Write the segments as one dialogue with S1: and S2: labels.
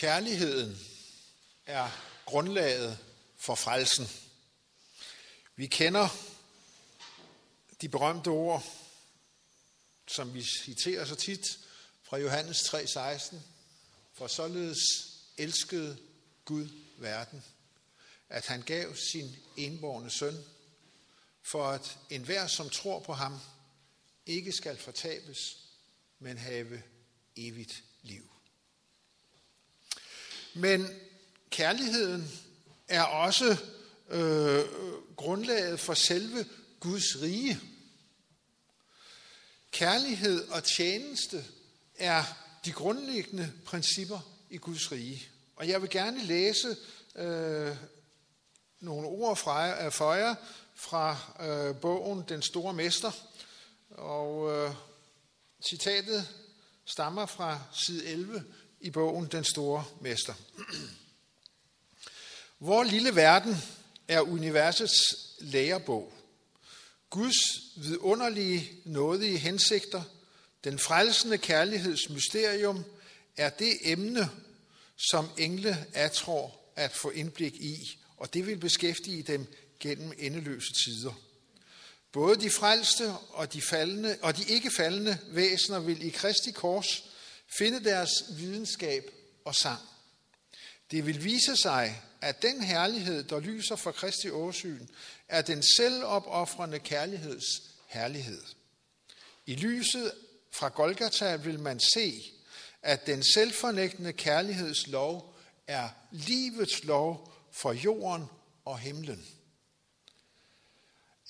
S1: Kærligheden er grundlaget for frelsen. Vi kender de berømte ord, som vi citerer så tit fra Johannes 3:16. For således elskede Gud verden, at han gav sin enborne søn, for at enhver, som tror på ham, ikke skal fortabes, men have evigt liv. Men kærligheden er også øh, grundlaget for selve Guds rige. Kærlighed og tjeneste er de grundlæggende principper i Guds rige. Og jeg vil gerne læse øh, nogle ord fra, øh, for jer fra øh, bogen Den Store Mester. Og øh, citatet stammer fra side 11 i bogen Den Store Mester. Vor lille verden er universets lærebog. Guds vidunderlige, nådige hensigter, den frelsende kærligheds mysterium, er det emne, som engle atrår at få indblik i, og det vil beskæftige dem gennem endeløse tider. Både de frelste og de, faldende, og de ikke faldende væsener vil i Kristi kors finde deres videnskab og sang. Det vil vise sig, at den herlighed, der lyser fra Kristi åsyn, er den selvopoffrende kærligheds herlighed. I lyset fra Golgata vil man se, at den selvfornægtende kærligheds lov er livets lov for jorden og himlen.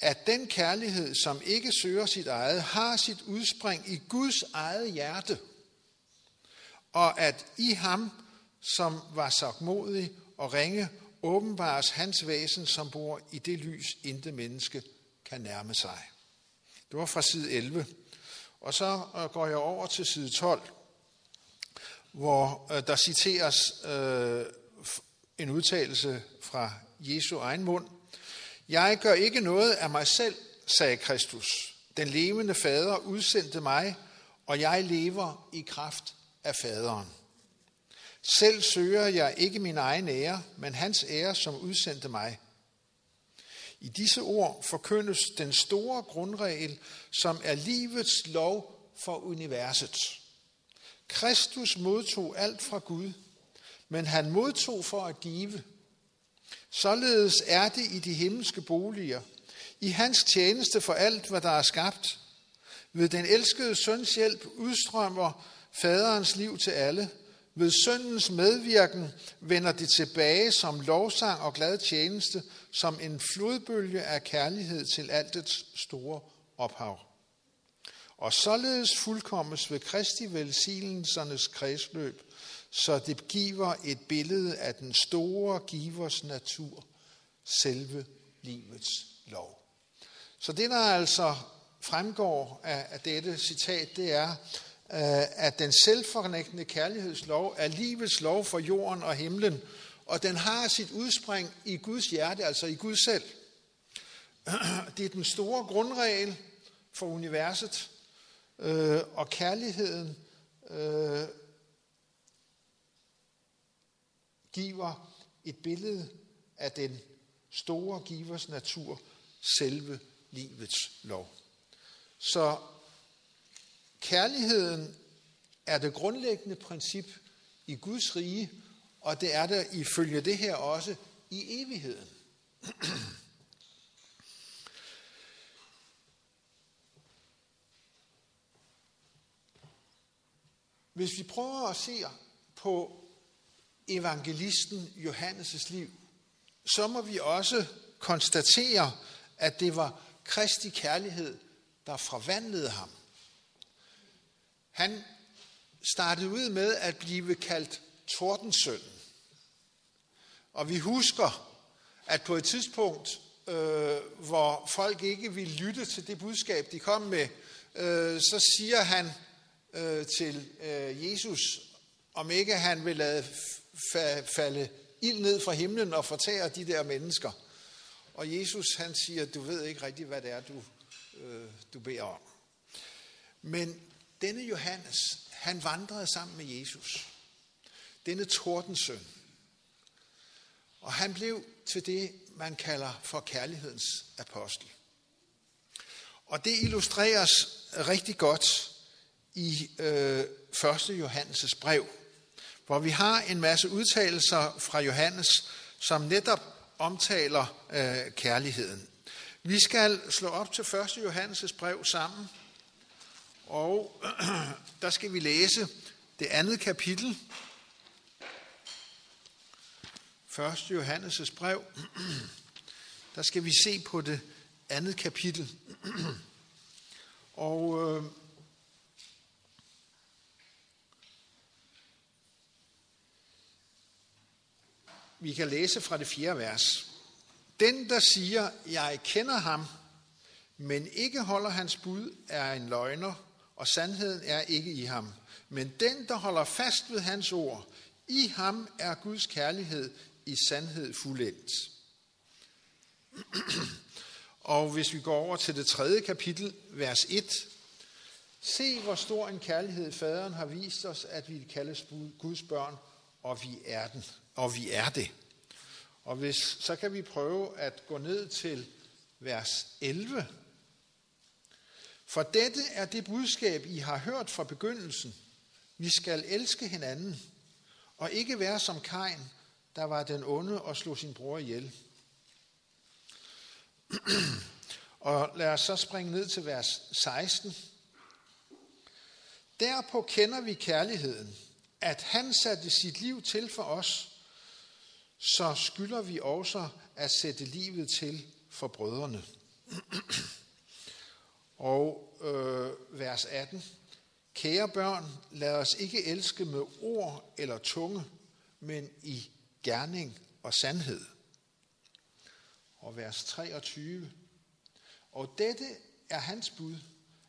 S1: At den kærlighed, som ikke søger sit eget, har sit udspring i Guds eget hjerte, og at i ham, som var sagmodig og ringe, åbenbares hans væsen, som bor i det lys, intet menneske kan nærme sig. Det var fra side 11. Og så øh, går jeg over til side 12, hvor øh, der citeres øh, en udtalelse fra Jesu egen mund. Jeg gør ikke noget af mig selv, sagde Kristus. Den levende fader udsendte mig, og jeg lever i kraft af faderen. Selv søger jeg ikke min egen ære, men hans ære, som udsendte mig. I disse ord forkyndes den store grundregel, som er livets lov for universet. Kristus modtog alt fra Gud, men han modtog for at give. Således er det i de himmelske boliger, i hans tjeneste for alt, hvad der er skabt. Ved den elskede søns hjælp udstrømmer faderens liv til alle. Ved søndens medvirken vender det tilbage som lovsang og glad tjeneste, som en flodbølge af kærlighed til altets store ophav. Og således fuldkommes ved Kristi velsignelsernes kredsløb, så det giver et billede af den store givers natur, selve livets lov. Så det, der altså fremgår af, af dette citat, det er, Øh, at den selvfornægtende kærlighedslov er livets lov for jorden og himlen, og den har sit udspring i Guds hjerte, altså i Gud selv. Det er den store grundregel for universet, øh, og kærligheden øh, giver et billede af den store givers natur, selve livets lov. Så kærligheden er det grundlæggende princip i Guds rige, og det er der ifølge det her også i evigheden. Hvis vi prøver at se på evangelisten Johannes' liv, så må vi også konstatere, at det var Kristi kærlighed, der forvandlede ham. Han startede ud med at blive kaldt Tordensønnen. Og vi husker, at på et tidspunkt, øh, hvor folk ikke ville lytte til det budskab, de kom med, øh, så siger han øh, til øh, Jesus, om ikke han vil lade falde ild ned fra himlen og fortære de der mennesker. Og Jesus han siger, du ved ikke rigtigt, hvad det er, du, øh, du beder om. Men denne Johannes, han vandrede sammen med Jesus. denne tordensøn. Og han blev til det, man kalder for kærlighedens apostel. Og det illustreres rigtig godt i øh, 1. Johannes' brev, hvor vi har en masse udtalelser fra Johannes, som netop omtaler øh, kærligheden. Vi skal slå op til 1. Johannes' brev sammen, og der skal vi læse det andet kapitel. 1. Johannes' brev, der skal vi se på det andet kapitel. Og øh, vi kan læse fra det fjerde vers. Den, der siger, jeg kender ham, men ikke holder hans bud, er en løgner, og sandheden er ikke i ham. Men den, der holder fast ved hans ord, i ham er Guds kærlighed i sandhed fuldendt. Og hvis vi går over til det tredje kapitel, vers 1. Se, hvor stor en kærlighed faderen har vist os, at vi kaldes Guds børn, og vi er den, og vi er det. Og hvis, så kan vi prøve at gå ned til vers 11. For dette er det budskab, I har hørt fra begyndelsen. Vi skal elske hinanden, og ikke være som Kain, der var den onde og slog sin bror ihjel. og lad os så springe ned til vers 16. Derpå kender vi kærligheden, at han satte sit liv til for os, så skylder vi også at sætte livet til for brødrene. og øh, vers 18. Kære børn, lad os ikke elske med ord eller tunge, men i gerning og sandhed. Og vers 23. Og dette er hans bud,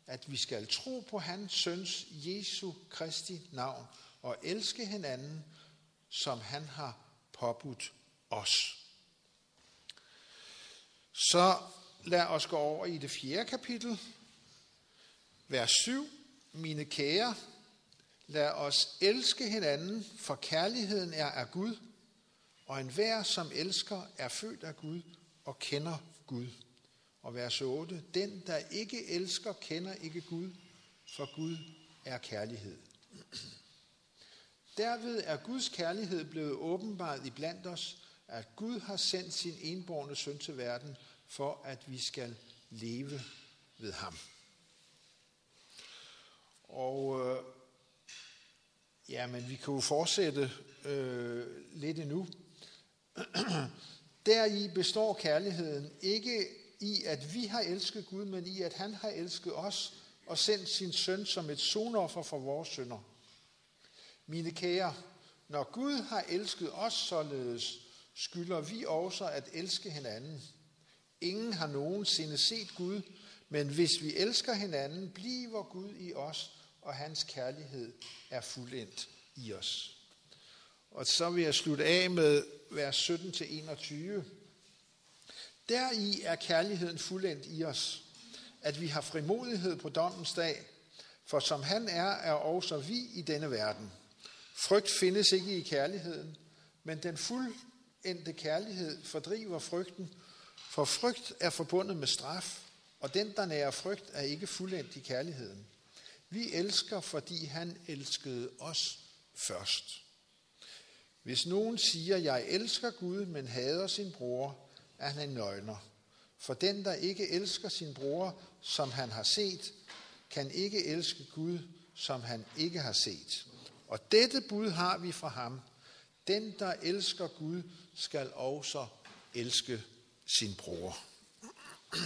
S1: at vi skal tro på hans søns Jesu Kristi navn og elske hinanden, som han har påbudt os. Så lad os gå over i det fjerde kapitel, vers 7. Mine kære, lad os elske hinanden, for kærligheden er af Gud, og enhver, som elsker, er født af Gud og kender Gud. Og vers 8. Den, der ikke elsker, kender ikke Gud, for Gud er kærlighed. Derved er Guds kærlighed blevet åbenbart i blandt os, at Gud har sendt sin enborne søn til verden, for at vi skal leve ved ham. Og øh, ja, men vi kan jo fortsætte øh, lidt endnu. Deri består kærligheden ikke i, at vi har elsket Gud, men i, at han har elsket os og sendt sin søn som et sonoffer for vores synder. Mine kære, når Gud har elsket os således, skylder vi også at elske hinanden. Ingen har nogensinde set Gud, men hvis vi elsker hinanden, bliver Gud i os, og hans kærlighed er fuldendt i os. Og så vil jeg slutte af med vers 17-21. Deri er kærligheden fuldendt i os, at vi har frimodighed på dommens dag, for som han er, er også vi i denne verden. Frygt findes ikke i kærligheden, men den fuldendte kærlighed fordriver frygten, for frygt er forbundet med straf, og den, der nærer frygt, er ikke fuldendt i kærligheden. Vi elsker, fordi han elskede os først. Hvis nogen siger, jeg elsker Gud, men hader sin bror, er han en nøgner. For den, der ikke elsker sin bror, som han har set, kan ikke elske Gud, som han ikke har set. Og dette bud har vi fra ham. Den, der elsker Gud, skal også elske sin bror.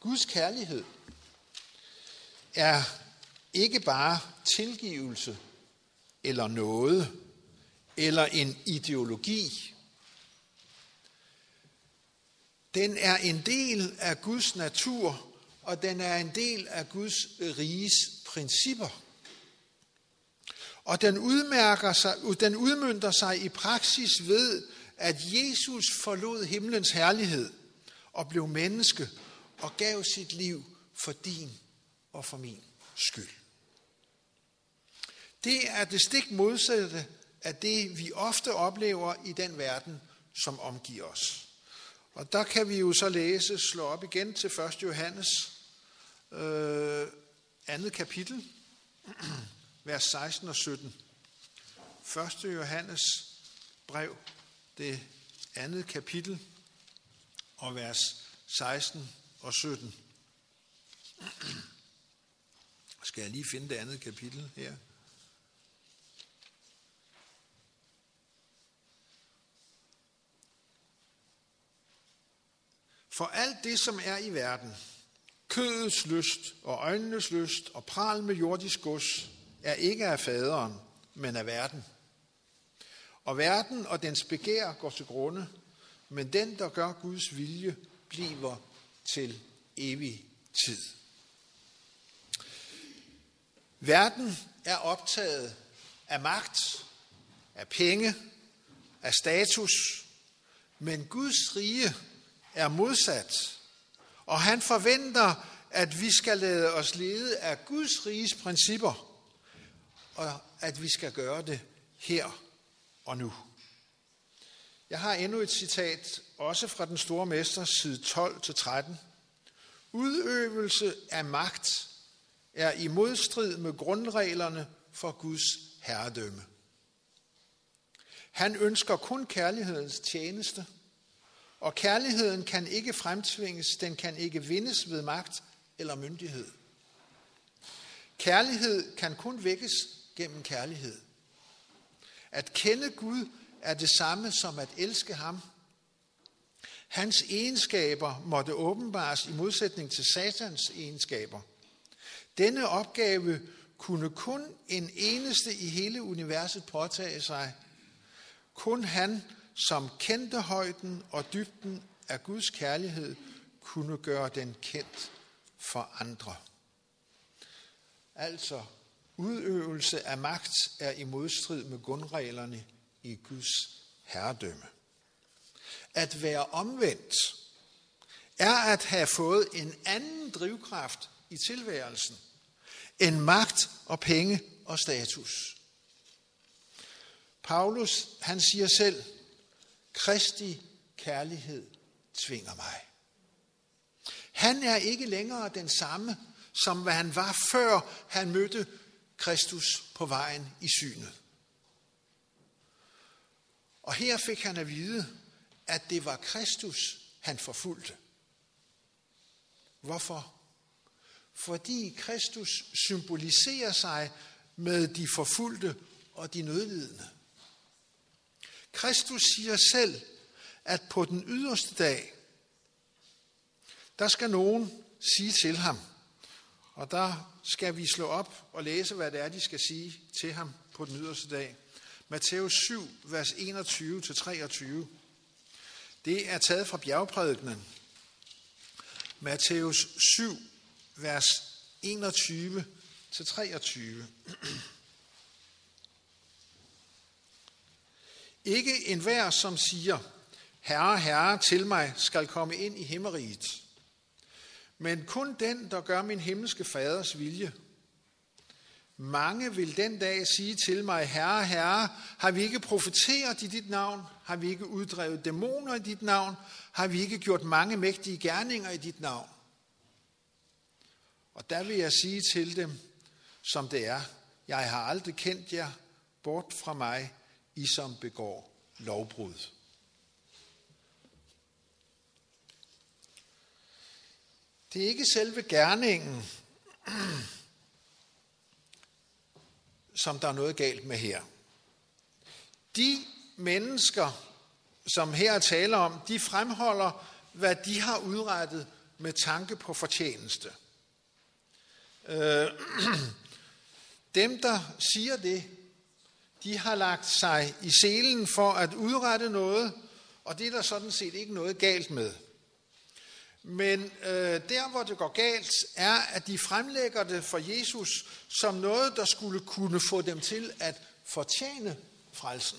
S1: Guds kærlighed er ikke bare tilgivelse eller noget, eller en ideologi. Den er en del af Guds natur, og den er en del af Guds riges principper. Og den, udmærker sig, den udmyndter sig i praksis ved, at Jesus forlod himlens herlighed og blev menneske og gav sit liv for din og for min skyld. Det er det stik modsatte af det, vi ofte oplever i den verden, som omgiver os. Og der kan vi jo så læse, slå op igen til 1. Johannes, øh, andet kapitel, vers 16 og 17. 1. Johannes brev, det andet kapitel, og vers 16 og 17. Skal jeg lige finde det andet kapitel her? For alt det, som er i verden, kødets lyst og øjnenes lyst og pral med jordisk gods, er ikke af faderen, men af verden. Og verden og dens begær går til grunde, men den, der gør Guds vilje, bliver til evig tid. Verden er optaget af magt, af penge, af status, men Guds rige er modsat. Og han forventer, at vi skal lade os lede af Guds riges principper, og at vi skal gøre det her og nu. Jeg har endnu et citat, også fra den store mester, side 12-13. Udøvelse af magt er i modstrid med grundreglerne for Guds herredømme. Han ønsker kun kærlighedens tjeneste – og kærligheden kan ikke fremtvinges, den kan ikke vindes ved magt eller myndighed. Kærlighed kan kun vækkes gennem kærlighed. At kende Gud er det samme som at elske ham. Hans egenskaber måtte åbenbares i modsætning til Satans egenskaber. Denne opgave kunne kun en eneste i hele universet påtage sig. Kun han som kendte højden og dybden af Guds kærlighed, kunne gøre den kendt for andre. Altså, udøvelse af magt er i modstrid med grundreglerne i Guds herredømme. At være omvendt er at have fået en anden drivkraft i tilværelsen end magt og penge og status. Paulus, han siger selv, Kristi kærlighed tvinger mig. Han er ikke længere den samme, som hvad han var før han mødte Kristus på vejen i synet. Og her fik han at vide, at det var Kristus, han forfulgte. Hvorfor? Fordi Kristus symboliserer sig med de forfulgte og de nødlidende. Kristus siger selv, at på den yderste dag, der skal nogen sige til ham, og der skal vi slå op og læse, hvad det er, de skal sige til ham på den yderste dag. Matthæus 7, vers 21-23. Det er taget fra bjergprædikenen. Matthæus 7, vers 21 til 23. Ikke enhver, som siger, Herre, Herre, til mig skal komme ind i himmeriget, men kun den, der gør min himmelske faders vilje. Mange vil den dag sige til mig, Herre, Herre, har vi ikke profeteret i dit navn? Har vi ikke uddrevet dæmoner i dit navn? Har vi ikke gjort mange mægtige gerninger i dit navn? Og der vil jeg sige til dem, som det er, jeg har aldrig kendt jer, bort fra mig, i som begår lovbrud. Det er ikke selve gerningen, som der er noget galt med her. De mennesker, som her taler om, de fremholder, hvad de har udrettet med tanke på fortjeneste. Øh, dem, der siger det, de har lagt sig i selen for at udrette noget, og det er der sådan set ikke noget galt med. Men øh, der, hvor det går galt, er, at de fremlægger det for Jesus som noget, der skulle kunne få dem til at fortjene frelsen.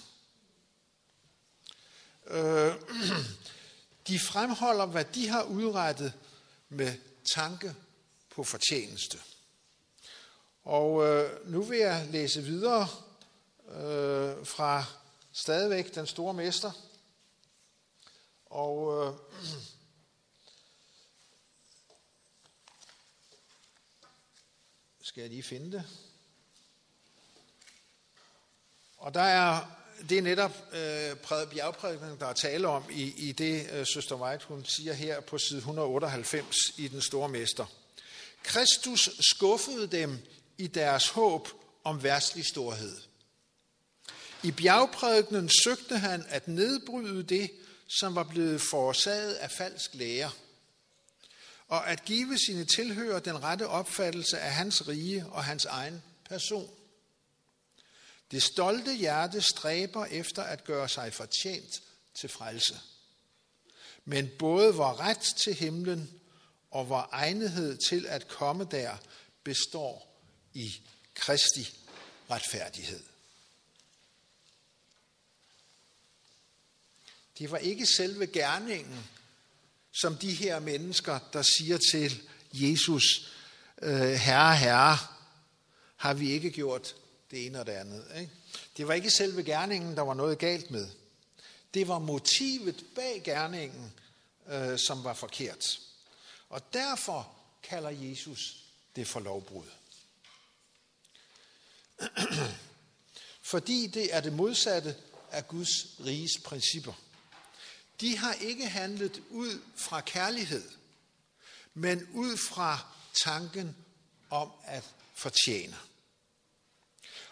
S1: Øh, de fremholder, hvad de har udrettet med tanke på fortjeneste. Og øh, nu vil jeg læse videre øh, fra stadigvæk den store mester. Og øh, skal jeg lige finde det. Og der er, det er netop øh, bjergprædikningen, der er tale om i, i det, øh, Søster White hun siger her på side 198 i Den Store Mester. Kristus skuffede dem i deres håb om værtslig storhed. I bjergprædikenen søgte han at nedbryde det, som var blevet forårsaget af falsk lære, og at give sine tilhører den rette opfattelse af hans rige og hans egen person. Det stolte hjerte stræber efter at gøre sig fortjent til frelse. Men både vor ret til himlen og vor egnethed til at komme der består i Kristi retfærdighed. Det var ikke selve gerningen, som de her mennesker, der siger til Jesus, øh, Herre, Herre, har vi ikke gjort det ene og det andet. Ikke? Det var ikke selve gerningen, der var noget galt med. Det var motivet bag gerningen, øh, som var forkert. Og derfor kalder Jesus det for lovbrud. Fordi det er det modsatte af Guds riges principper. De har ikke handlet ud fra kærlighed, men ud fra tanken om at fortjene.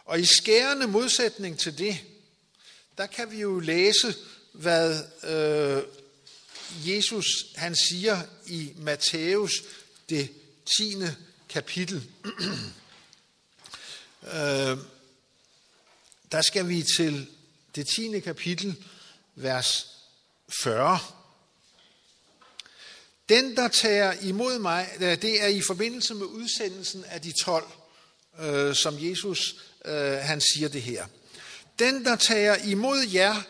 S1: Og i skærende modsætning til det, der kan vi jo læse, hvad øh, Jesus han siger i Matthæus det 10. kapitel. øh, der skal vi til det 10. kapitel, vers 40. Den, der tager imod mig, øh, det er i forbindelse med udsendelsen af de 12, øh, som Jesus øh, han siger det her. Den, der tager imod jer,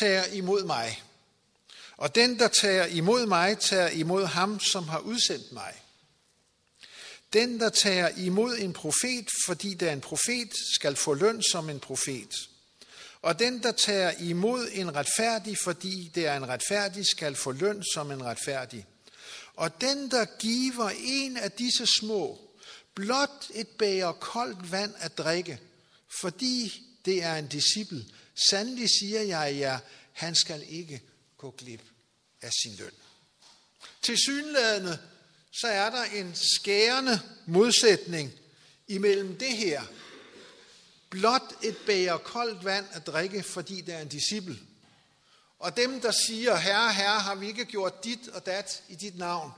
S1: tager imod mig. Og den, der tager imod mig, tager imod ham, som har udsendt mig. Den, der tager imod en profet, fordi der er en profet, skal få løn som en profet. Og den, der tager imod en retfærdig, fordi det er en retfærdig, skal få løn som en retfærdig. Og den, der giver en af disse små, blot et bæger koldt vand at drikke, fordi det er en disciple, sandelig siger jeg jer, han skal ikke gå glip af sin løn. Til synlædende, så er der en skærende modsætning imellem det her. Blot et bæger koldt vand at drikke, fordi der er en disciple. Og dem, der siger, herre, herre, har vi ikke gjort dit og dat i dit navn?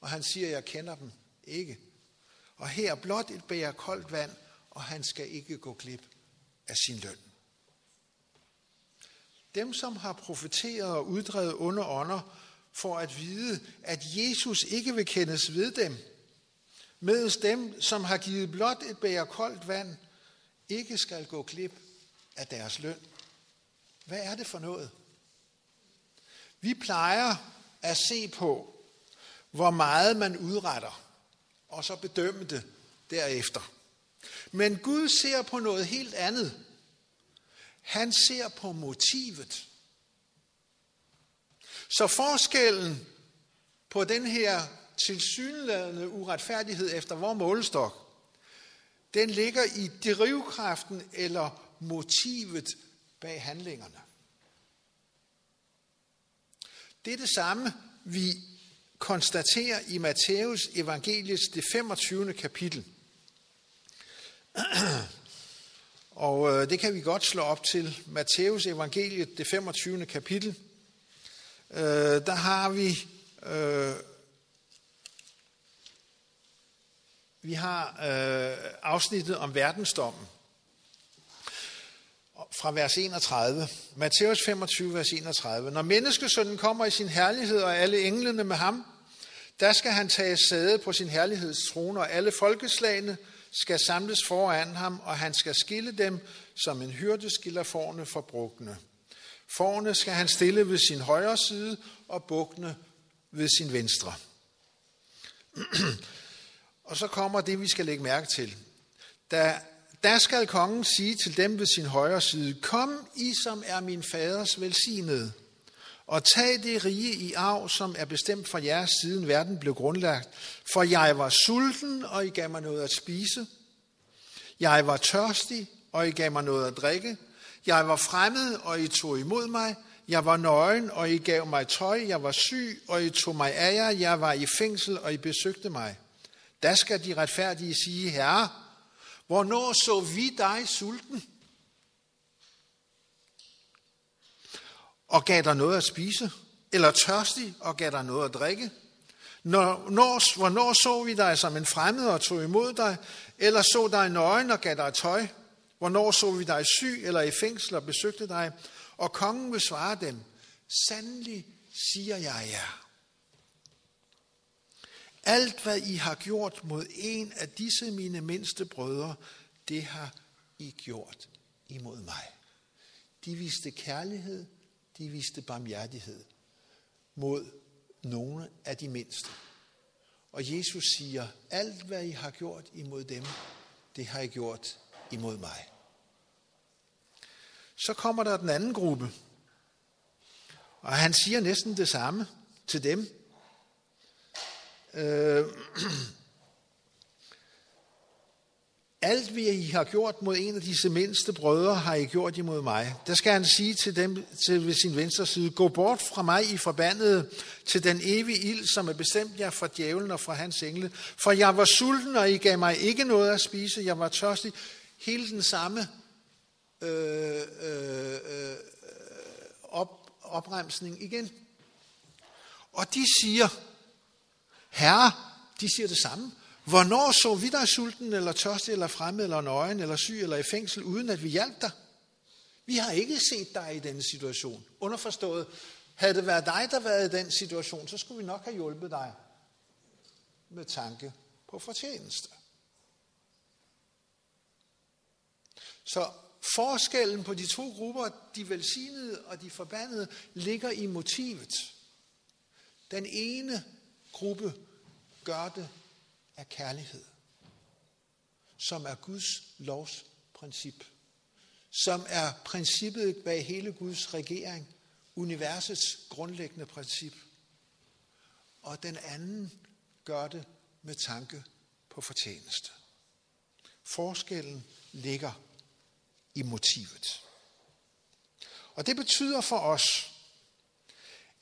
S1: Og han siger, jeg kender dem ikke. Og her blot et bæger koldt vand, og han skal ikke gå glip af sin løn. Dem, som har profeteret og uddrevet onde ånder, får at vide, at Jesus ikke vil kendes ved dem, mens dem, som har givet blot et bæger koldt vand, ikke skal gå klip af deres løn. Hvad er det for noget? Vi plejer at se på, hvor meget man udretter, og så bedømme det derefter. Men Gud ser på noget helt andet. Han ser på motivet. Så forskellen på den her tilsyneladende uretfærdighed efter vores målestok, den ligger i drivkraften eller motivet bag handlingerne. Det er det samme, vi konstaterer i Matthæus evangeliets det 25. kapitel. Og øh, det kan vi godt slå op til Matthæus evangeliet, det 25. kapitel. Øh, der har vi øh, vi har øh, afsnittet om verdensdommen fra vers 31. Matthæus 25, vers 31. Når menneskesønnen kommer i sin herlighed og alle englene med ham, der skal han tage sæde på sin herlighedstrone, og alle folkeslagene skal samles foran ham, og han skal skille dem, som en hyrde skiller forne fra brugne. Forne skal han stille ved sin højre side, og bukkene ved sin venstre. og så kommer det, vi skal lægge mærke til. Da, der skal kongen sige til dem ved sin højre side, Kom, I som er min faders velsignede, og tag det rige i arv, som er bestemt for jer, siden verden blev grundlagt. For jeg var sulten, og I gav mig noget at spise. Jeg var tørstig, og I gav mig noget at drikke. Jeg var fremmed, og I tog imod mig. Jeg var nøgen, og I gav mig tøj. Jeg var syg, og I tog mig af jer. Jeg var i fængsel, og I besøgte mig. Da skal de retfærdige sige, Herre, hvornår så vi dig sulten? Og gav dig noget at spise? Eller tørstig og gav dig noget at drikke? Når, når, hvornår så vi dig som en fremmed og tog imod dig? Eller så dig nøgen og gav dig tøj? Hvornår så vi dig syg eller i fængsel og besøgte dig? Og kongen vil svare dem, sandelig siger jeg jer. Alt hvad I har gjort mod en af disse mine mindste brødre, det har I gjort imod mig. De viste kærlighed, de viste barmhjertighed mod nogle af de mindste. Og Jesus siger, alt hvad I har gjort imod dem, det har I gjort imod mig. Så kommer der den anden gruppe, og han siger næsten det samme til dem. Øh, alt hvad I har gjort mod en af disse mindste brødre, har I gjort imod mig. Der skal han sige til dem til ved sin venstre side, gå bort fra mig, I forbandede, til den evige ild, som er bestemt jer fra djævlen og fra hans engle. For jeg var sulten, og I gav mig ikke noget at spise. Jeg var tørstig. Hele den samme øh, øh, øh, op, opremsning igen. Og de siger, herre, de siger det samme. Hvornår så vi dig sulten, eller tørstig, eller fremmed, eller nøgen, eller syg, eller i fængsel, uden at vi hjalp dig? Vi har ikke set dig i den situation. Underforstået, havde det været dig, der var i den situation, så skulle vi nok have hjulpet dig med tanke på fortjeneste. Så forskellen på de to grupper, de velsignede og de forbandede, ligger i motivet. Den ene gruppe gør det af kærlighed, som er Guds lovs princip, som er princippet bag hele Guds regering, universets grundlæggende princip. Og den anden gør det med tanke på fortjeneste. Forskellen ligger i motivet. Og det betyder for os,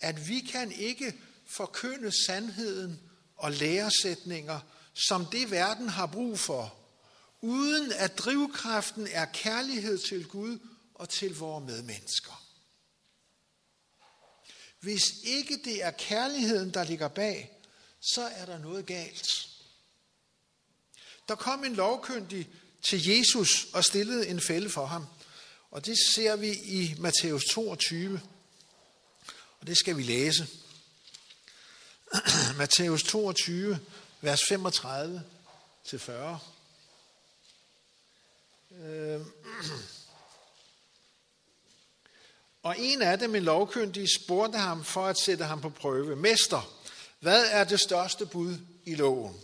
S1: at vi kan ikke forkynde sandheden og læresætninger, som det verden har brug for, uden at drivkraften er kærlighed til Gud og til vores medmennesker. Hvis ikke det er kærligheden, der ligger bag, så er der noget galt. Der kom en lovkyndig til Jesus og stillede en fælde for ham. Og det ser vi i Matthæus 22. Og det skal vi læse. Matthæus 22, vers 35 til 40. Øh. Og en af dem, en lovkyndig, spurgte ham for at sætte ham på prøve. Mester, hvad er det største bud i loven?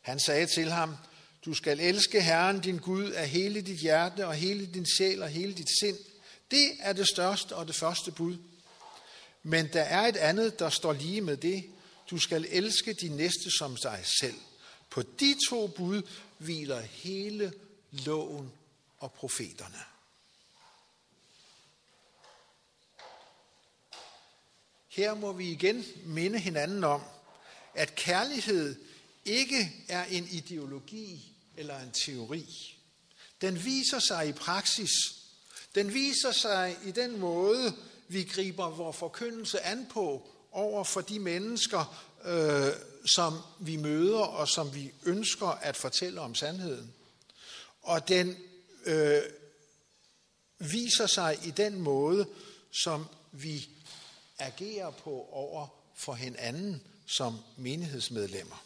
S1: Han sagde til ham, du skal elske Herren din Gud af hele dit hjerte og hele din sjæl og hele dit sind. Det er det største og det første bud. Men der er et andet, der står lige med det. Du skal elske din næste som dig selv. På de to bud hviler hele loven og profeterne. Her må vi igen minde hinanden om, at kærlighed ikke er en ideologi eller en teori. Den viser sig i praksis. Den viser sig i den måde, vi griber vores forkyndelse an på over for de mennesker, øh, som vi møder og som vi ønsker at fortælle om sandheden. Og den øh, viser sig i den måde, som vi agerer på over for hinanden som menighedsmedlemmer.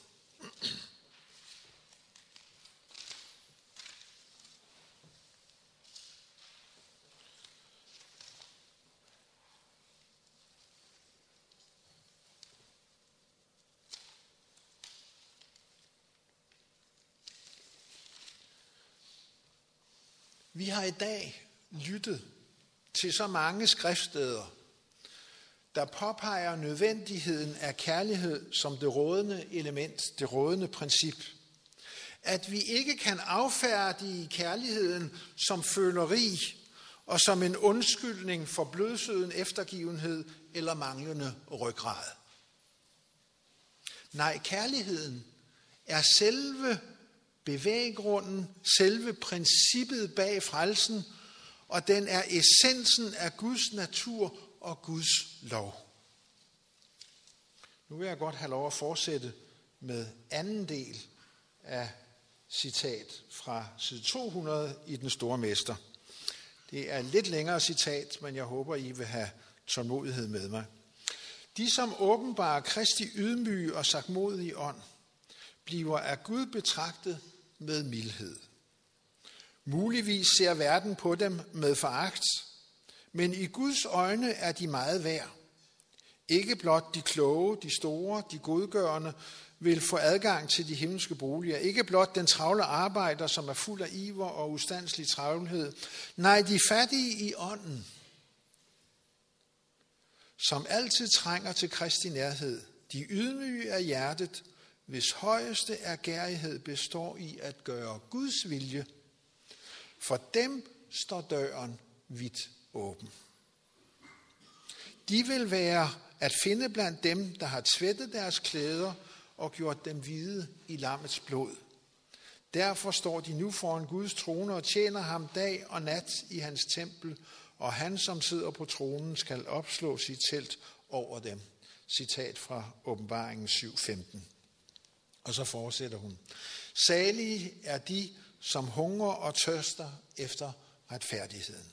S1: Vi har i dag lyttet til så mange skriftsteder, der påpeger nødvendigheden af kærlighed som det rådende element, det rådende princip. At vi ikke kan affærdige kærligheden som føleri og som en undskyldning for blødsøden eftergivenhed eller manglende ryggrad. Nej, kærligheden er selve bevæggrunden, selve princippet bag frelsen, og den er essensen af Guds natur og Guds lov. Nu vil jeg godt have lov at fortsætte med anden del af citat fra side 200 i Den Store Mester. Det er et lidt længere citat, men jeg håber, I vil have tålmodighed med mig. De, som åbenbarer Kristi ydmyge og sagtmodige ånd, bliver af Gud betragtet med mildhed. Muligvis ser verden på dem med foragt, men i Guds øjne er de meget værd. Ikke blot de kloge, de store, de godgørende vil få adgang til de himmelske boliger. Ikke blot den travle arbejder, som er fuld af iver og ustandslig travlhed. Nej, de fattige i ånden, som altid trænger til Kristi nærhed. De ydmyge af hjertet, hvis højeste ergærighed består i at gøre Guds vilje. For dem står døren vidt åben. De vil være at finde blandt dem, der har tvættet deres klæder og gjort dem hvide i lammets blod. Derfor står de nu foran Guds trone og tjener ham dag og nat i hans tempel, og han, som sidder på tronen, skal opslå sit telt over dem. Citat fra åbenbaringen 7.15. Og så fortsætter hun. Salige er de, som hungrer og tørster efter retfærdigheden.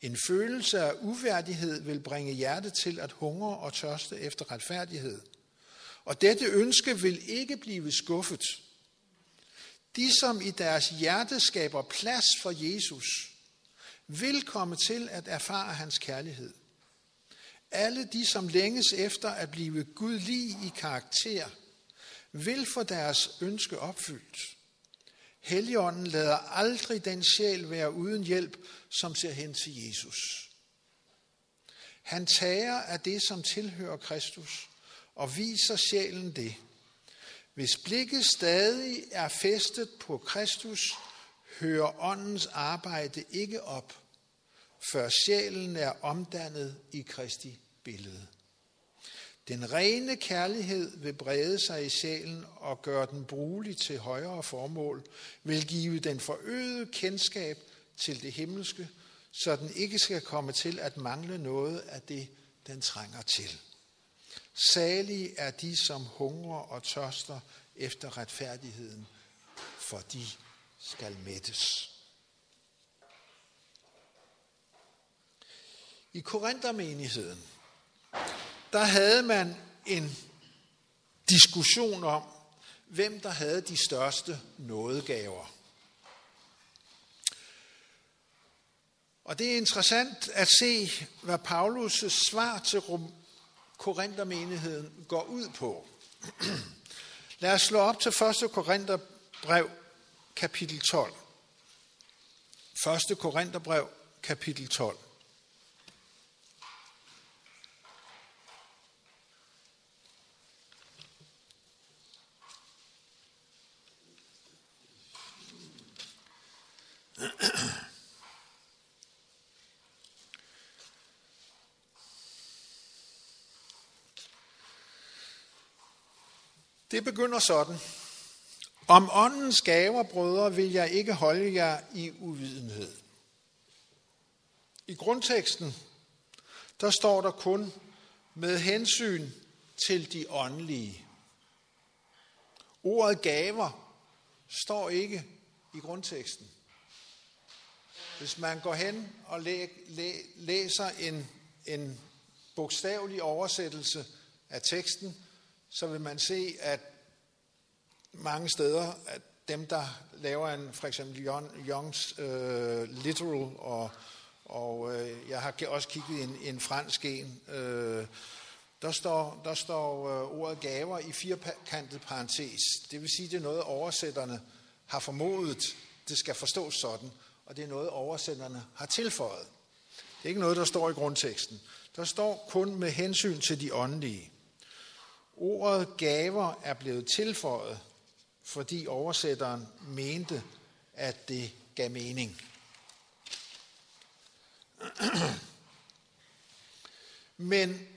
S1: En følelse af uværdighed vil bringe hjertet til at hungre og tørste efter retfærdighed. Og dette ønske vil ikke blive skuffet. De, som i deres hjerte skaber plads for Jesus, vil komme til at erfare hans kærlighed. Alle de, som længes efter at blive gudlig i karakter, vil få deres ønske opfyldt. Helligånden lader aldrig den sjæl være uden hjælp, som ser hen til Jesus. Han tager af det, som tilhører Kristus, og viser sjælen det. Hvis blikket stadig er festet på Kristus, hører åndens arbejde ikke op, før sjælen er omdannet i Kristi billede. Den rene kærlighed vil brede sig i sjælen og gøre den brugelig til højere formål, vil give den forøget kendskab til det himmelske, så den ikke skal komme til at mangle noget af det, den trænger til. Salige er de, som hungrer og tørster efter retfærdigheden, for de skal mættes. I Korinthermenigheden, der havde man en diskussion om, hvem der havde de største nådegaver. Og det er interessant at se, hvad Paulus' svar til Korinthermenigheden går ud på. Lad os slå op til 1. Korintherbrev, kapitel 12. 1. Korintherbrev, kapitel 12. Det begynder sådan. Om åndens gaver, brødre, vil jeg ikke holde jer i uvidenhed. I grundteksten, der står der kun med hensyn til de åndelige. Ordet gaver står ikke i grundteksten. Hvis man går hen og læ, læ, læser en, en bogstavelig oversættelse af teksten, så vil man se, at mange steder, at dem, der laver en, for eksempel Youngs uh, Literal, og, og uh, jeg har også kigget i en, en fransk en, uh, der står, der står uh, ordet gaver i firkantet parentes. Det vil sige, det er noget, oversætterne har formodet, det skal forstås sådan. Og og det er noget, oversætterne har tilføjet. Det er ikke noget, der står i grundteksten. Der står kun med hensyn til de åndelige. Ordet gaver er blevet tilføjet, fordi oversætteren mente, at det gav mening. Men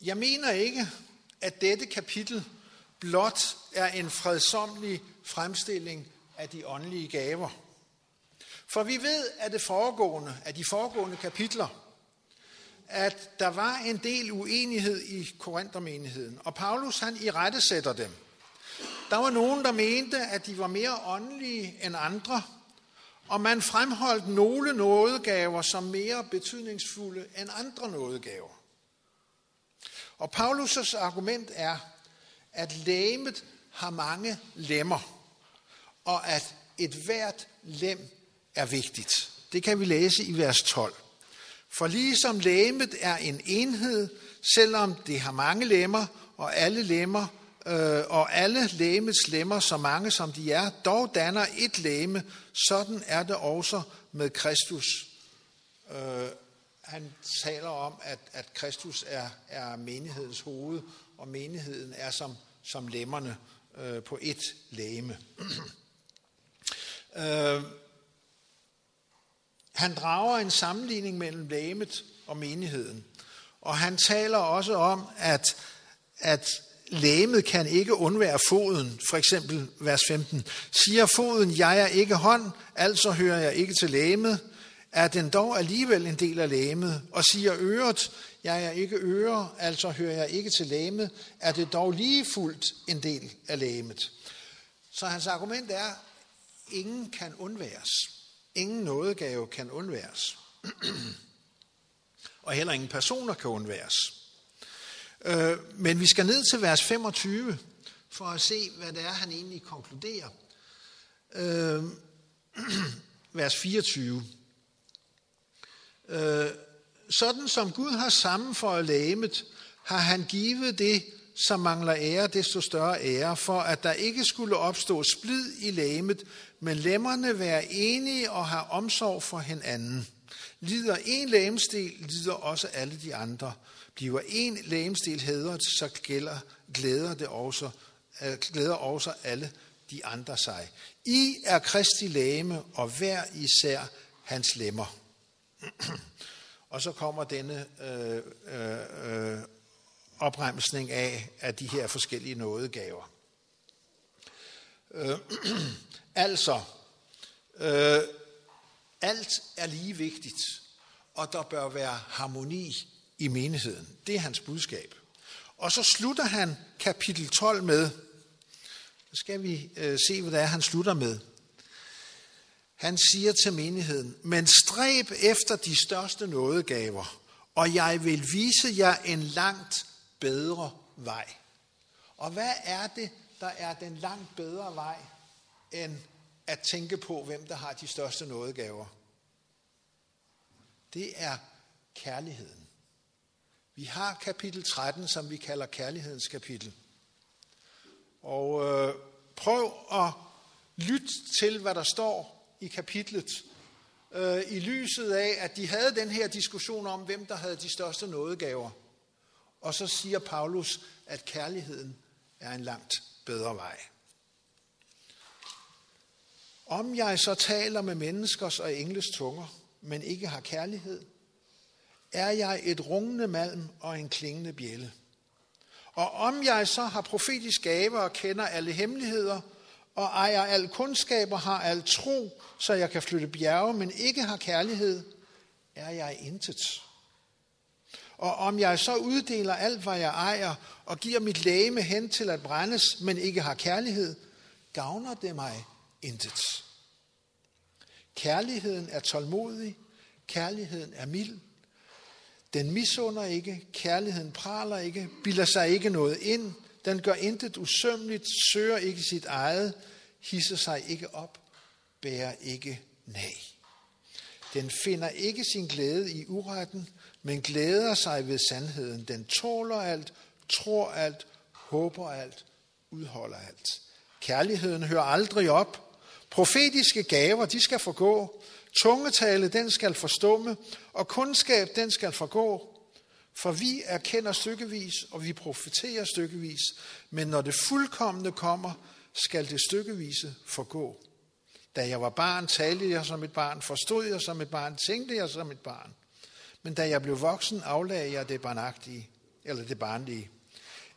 S1: jeg mener ikke, at dette kapitel blot er en fredsomlig fremstilling af de åndelige gaver. For vi ved at det foregående, af de foregående kapitler, at der var en del uenighed i Korinthermenigheden, og Paulus han i rette sætter dem. Der var nogen, der mente, at de var mere åndelige end andre, og man fremholdt nogle nådegaver som mere betydningsfulde end andre nådegaver. Og Paulus' argument er, at læmet har mange lemmer, og at et hvert lem er vigtigt. Det kan vi læse i vers 12. For ligesom lægemet er en enhed, selvom det har mange lemmer, og alle lemmer øh, og alle lægemets lemmer, så mange som de er, dog danner et læme, sådan er det også med Kristus. Øh, han taler om, at, at Kristus er, er menighedens hoved, og menigheden er som, som lemmerne øh, på et læme. øh, han drager en sammenligning mellem lægemet og menigheden. Og han taler også om, at, at lægemet kan ikke undvære foden. For eksempel vers 15. Siger foden, jeg er ikke hånd, altså hører jeg ikke til lægemet. Er den dog alligevel en del af lægemet? Og siger øret, jeg er ikke øre, altså hører jeg ikke til lægemet. Er det dog lige fuldt en del af lægemet? Så hans argument er, ingen kan undværes. Ingen nådegave kan undværes. og heller ingen personer kan undværes. Øh, men vi skal ned til vers 25 for at se, hvad det er, han egentlig konkluderer. Øh, vers 24. Øh, sådan som Gud har sammenføjet lægemet, har han givet det, som mangler ære, desto større ære, for at der ikke skulle opstå splid i lægemet, men lemmerne være enige og have omsorg for hinanden. Lider en lægemstil, lider også alle de andre. Bliver en lægemstil hedret, så gælder, glæder, det også, øh, glæder også alle de andre sig. I er Kristi lægeme, og hver især hans lemmer. og så kommer denne øh, øh, øh, opremsning af, af de her forskellige nådegaver. Øh, altså, øh, alt er lige vigtigt, og der bør være harmoni i menigheden. Det er hans budskab. Og så slutter han kapitel 12 med, så skal vi øh, se, hvad det er, han slutter med. Han siger til menigheden, men stræb efter de største nådegaver, og jeg vil vise jer en langt bedre vej. Og hvad er det, der er den langt bedre vej, end at tænke på, hvem der har de største nådegaver? Det er kærligheden. Vi har kapitel 13, som vi kalder kærlighedens kapitel. Og øh, prøv at lytte til, hvad der står i kapitlet, øh, i lyset af, at de havde den her diskussion om, hvem der havde de største nådegaver. Og så siger Paulus, at kærligheden er en langt bedre vej. Om jeg så taler med menneskers og engles tunger, men ikke har kærlighed, er jeg et rungende malm og en klingende bjælle. Og om jeg så har profetisk gave og kender alle hemmeligheder, og ejer al kundskab og har al tro, så jeg kan flytte bjerge, men ikke har kærlighed, er jeg intet. Og om jeg så uddeler alt, hvad jeg ejer, og giver mit læge hen til at brændes, men ikke har kærlighed, gavner det mig intet. Kærligheden er tålmodig, kærligheden er mild, den misunder ikke, kærligheden praler ikke, bilder sig ikke noget ind, den gør intet usømmeligt, søger ikke sit eget, hisser sig ikke op, bærer ikke nag. Den finder ikke sin glæde i uretten, men glæder sig ved sandheden. Den tåler alt, tror alt, håber alt, udholder alt. Kærligheden hører aldrig op, Profetiske gaver, de skal forgå. Tungetale, den skal forstumme. Og kundskab, den skal forgå. For vi erkender stykkevis, og vi profeterer stykkevis. Men når det fuldkommende kommer, skal det stykkevise forgå. Da jeg var barn, talte jeg som et barn, forstod jeg som et barn, tænkte jeg som et barn. Men da jeg blev voksen, aflagde jeg det barnagtige, eller det barnlige.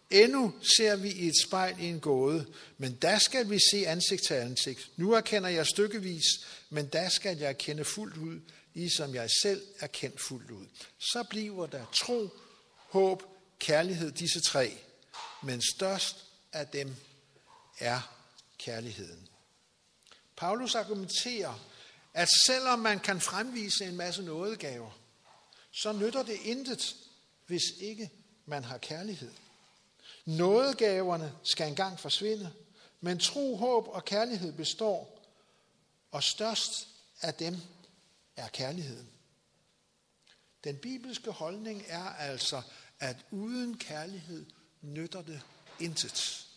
S1: Endnu ser vi i et spejl i en gåde, men der skal vi se ansigt til ansigt. Nu erkender jeg stykkevis, men der skal jeg kende fuldt ud, ligesom jeg selv er kendt fuldt ud. Så bliver der tro, håb, kærlighed, disse tre. Men størst af dem er kærligheden. Paulus argumenterer, at selvom man kan fremvise en masse nådegaver, så nytter det intet, hvis ikke man har kærlighed. Nådegaverne skal engang forsvinde, men tro, håb og kærlighed består, og størst af dem er kærligheden. Den bibelske holdning er altså, at uden kærlighed nytter det intet.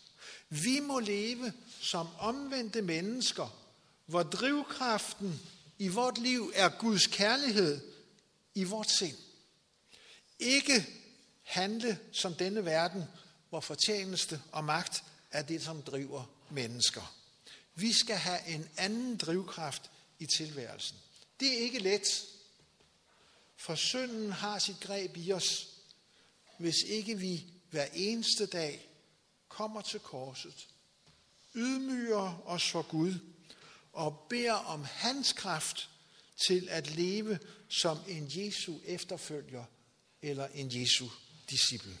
S1: Vi må leve som omvendte mennesker, hvor drivkraften i vort liv er Guds kærlighed i vort sind. Ikke handle som denne verden, hvor fortjeneste og magt er det, som driver mennesker. Vi skal have en anden drivkraft i tilværelsen. Det er ikke let, for synden har sit greb i os, hvis ikke vi hver eneste dag kommer til korset, ydmyger os for Gud og beder om hans kraft til at leve som en Jesu efterfølger eller en Jesu disciple.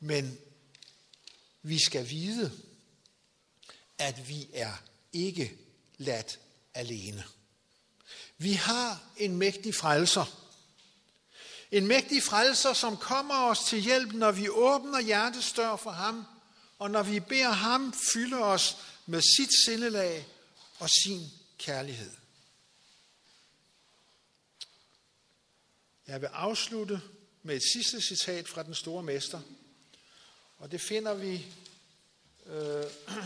S1: Men vi skal vide, at vi er ikke ladt alene. Vi har en mægtig frelser. En mægtig frelser, som kommer os til hjælp, når vi åbner hjertestør for ham, og når vi beder ham fylde os med sit sindelag og sin kærlighed. Jeg vil afslutte med et sidste citat fra den store mester, og det finder vi øh,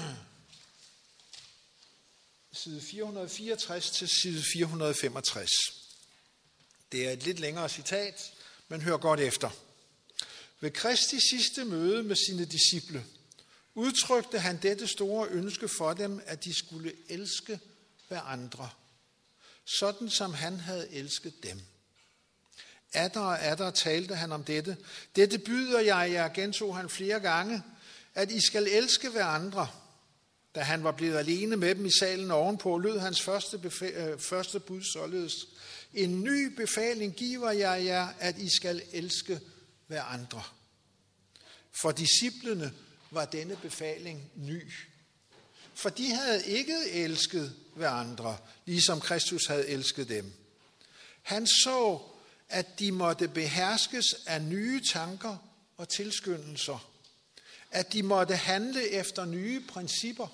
S1: side 464 til side 465. Det er et lidt længere citat, men hør godt efter. Ved Kristi sidste møde med sine disciple udtrykte han dette store ønske for dem, at de skulle elske hver andre, sådan som han havde elsket dem. Atter og atter talte han om dette. Dette byder jeg jer, gentog han flere gange, at I skal elske hver andre. Da han var blevet alene med dem i salen ovenpå, lød hans første, øh, første bud således. En ny befaling giver jeg jer, at I skal elske hver andre. For disciplene var denne befaling ny. For de havde ikke elsket hver andre, ligesom Kristus havde elsket dem. Han så, at de måtte beherskes af nye tanker og tilskyndelser. At de måtte handle efter nye principper.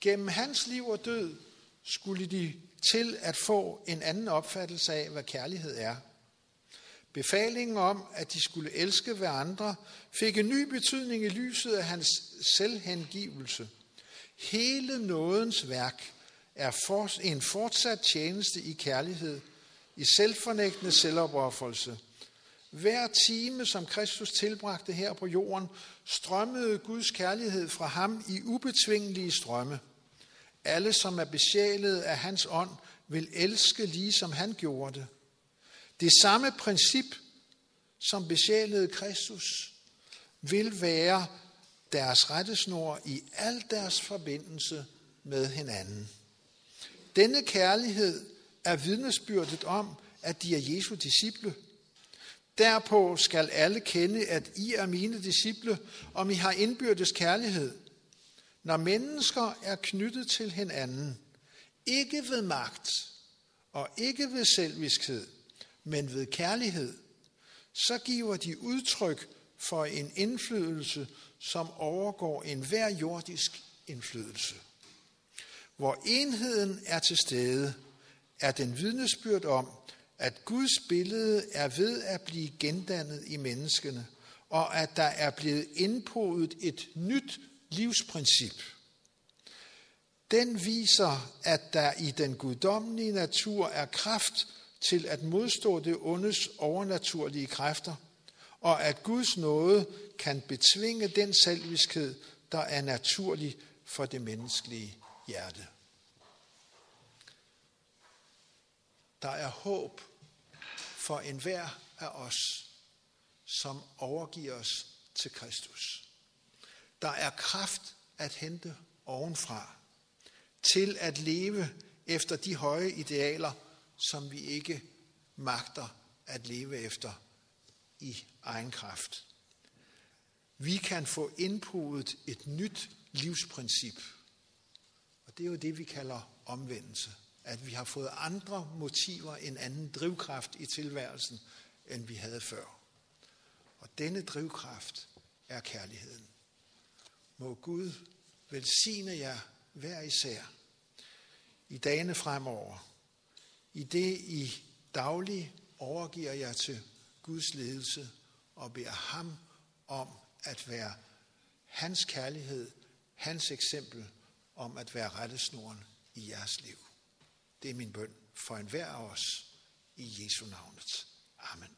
S1: Gennem hans liv og død skulle de til at få en anden opfattelse af, hvad kærlighed er. Befalingen om, at de skulle elske hverandre, fik en ny betydning i lyset af hans selvhengivelse. Hele nådens værk er en fortsat tjeneste i kærlighed, i selvfornægtende selvopoffrelse. Hver time, som Kristus tilbragte her på jorden, strømmede Guds kærlighed fra ham i ubetvingelige strømme. Alle, som er besjælet af hans ånd, vil elske lige som han gjorde det. Det samme princip, som besjælede Kristus, vil være deres rettesnor i al deres forbindelse med hinanden. Denne kærlighed er vidnesbyrdet om, at de er Jesu disciple. Derpå skal alle kende, at I er mine disciple, om I har indbyrdes kærlighed. Når mennesker er knyttet til hinanden, ikke ved magt og ikke ved selviskhed, men ved kærlighed, så giver de udtryk for en indflydelse, som overgår enhver jordisk indflydelse. Hvor enheden er til stede, er den vidnesbyrd om, at Guds billede er ved at blive gendannet i menneskene, og at der er blevet indpodet et nyt livsprincip. Den viser, at der i den guddommelige natur er kraft til at modstå det ondes overnaturlige kræfter, og at Guds nåde kan betvinge den selviskhed, der er naturlig for det menneskelige hjerte. Der er håb for enhver af os, som overgiver os til Kristus. Der er kraft at hente ovenfra til at leve efter de høje idealer, som vi ikke magter at leve efter i egen kraft. Vi kan få indpudet et nyt livsprincip. Og det er jo det, vi kalder omvendelse. At vi har fået andre motiver, en anden drivkraft i tilværelsen, end vi havde før. Og denne drivkraft er kærligheden. Må Gud velsigne jer hver især i dagene fremover. I det I daglig overgiver jer til Guds ledelse og beder ham om at være hans kærlighed, hans eksempel om at være rettesnoren i jeres liv. Det er min bøn for enhver af os i Jesu navnet. Amen.